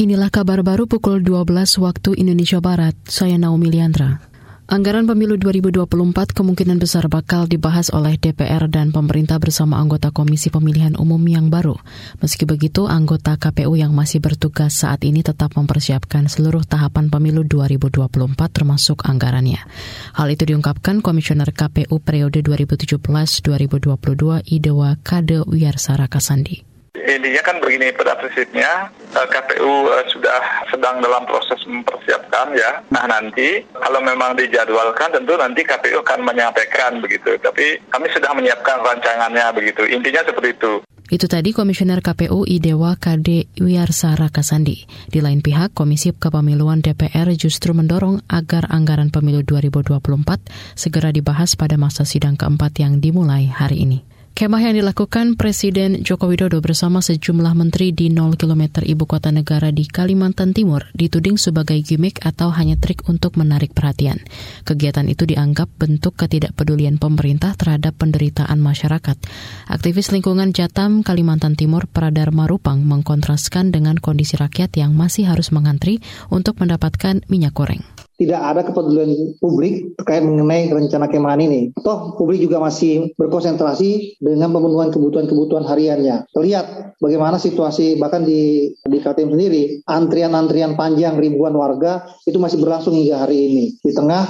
Inilah kabar baru pukul 12 waktu Indonesia Barat. Saya Naomi Liandra. Anggaran pemilu 2024 kemungkinan besar bakal dibahas oleh DPR dan pemerintah bersama anggota Komisi Pemilihan Umum yang baru. Meski begitu, anggota KPU yang masih bertugas saat ini tetap mempersiapkan seluruh tahapan pemilu 2024 termasuk anggarannya. Hal itu diungkapkan Komisioner KPU periode 2017-2022 Idewa Kade Wiyarsara Kasandi intinya kan begini pada prinsipnya KPU eh, sudah sedang dalam proses mempersiapkan ya. Nah nanti kalau memang dijadwalkan tentu nanti KPU akan menyampaikan begitu. Tapi kami sudah menyiapkan rancangannya begitu. Intinya seperti itu. Itu tadi Komisioner KPU Idewa KD Wiyarsara Kasandi. Di lain pihak, Komisi Kepemiluan DPR justru mendorong agar anggaran pemilu 2024 segera dibahas pada masa sidang keempat yang dimulai hari ini. Kemah yang dilakukan Presiden Joko Widodo bersama sejumlah menteri di 0 km ibu kota negara di Kalimantan Timur dituding sebagai gimmick atau hanya trik untuk menarik perhatian. Kegiatan itu dianggap bentuk ketidakpedulian pemerintah terhadap penderitaan masyarakat. Aktivis lingkungan Jatam Kalimantan Timur Pradar Marupang mengkontraskan dengan kondisi rakyat yang masih harus mengantri untuk mendapatkan minyak goreng tidak ada kepedulian publik terkait mengenai rencana kemahan ini. Toh publik juga masih berkonsentrasi dengan pemenuhan kebutuhan-kebutuhan hariannya. Terlihat bagaimana situasi bahkan di di Kaltim sendiri, antrian-antrian panjang ribuan warga itu masih berlangsung hingga hari ini. Di tengah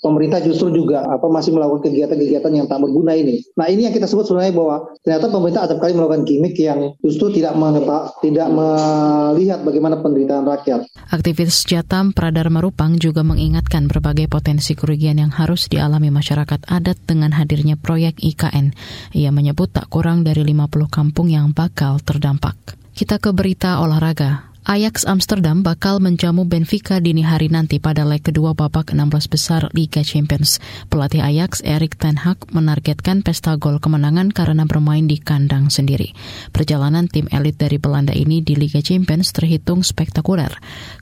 pemerintah justru juga apa masih melakukan kegiatan-kegiatan yang tak berguna ini. Nah ini yang kita sebut sebenarnya bahwa ternyata pemerintah ada kali melakukan gimmick yang justru tidak mengeta, tidak melihat bagaimana penderitaan rakyat. Aktivis Jatam Pradar Marupang juga mengingatkan berbagai potensi kerugian yang harus dialami masyarakat adat dengan hadirnya proyek IKN. Ia menyebut tak kurang dari 50 kampung yang bakal terdampak. Kita ke berita olahraga. Ajax Amsterdam bakal menjamu Benfica dini hari nanti pada leg kedua babak 16 besar Liga Champions. Pelatih Ajax Erik ten Hag menargetkan pesta gol kemenangan karena bermain di kandang sendiri. Perjalanan tim elit dari Belanda ini di Liga Champions terhitung spektakuler.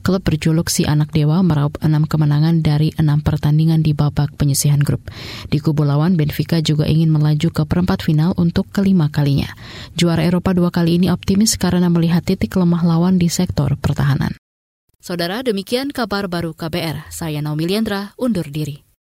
Klub berjuluk si anak dewa meraup enam kemenangan dari enam pertandingan di babak penyisihan grup. Di kubu lawan, Benfica juga ingin melaju ke perempat final untuk kelima kalinya. Juara Eropa dua kali ini optimis karena melihat titik lemah lawan di sektor sektor pertahanan. Saudara, demikian kabar baru KBR. Saya Naomi Liandra, undur diri.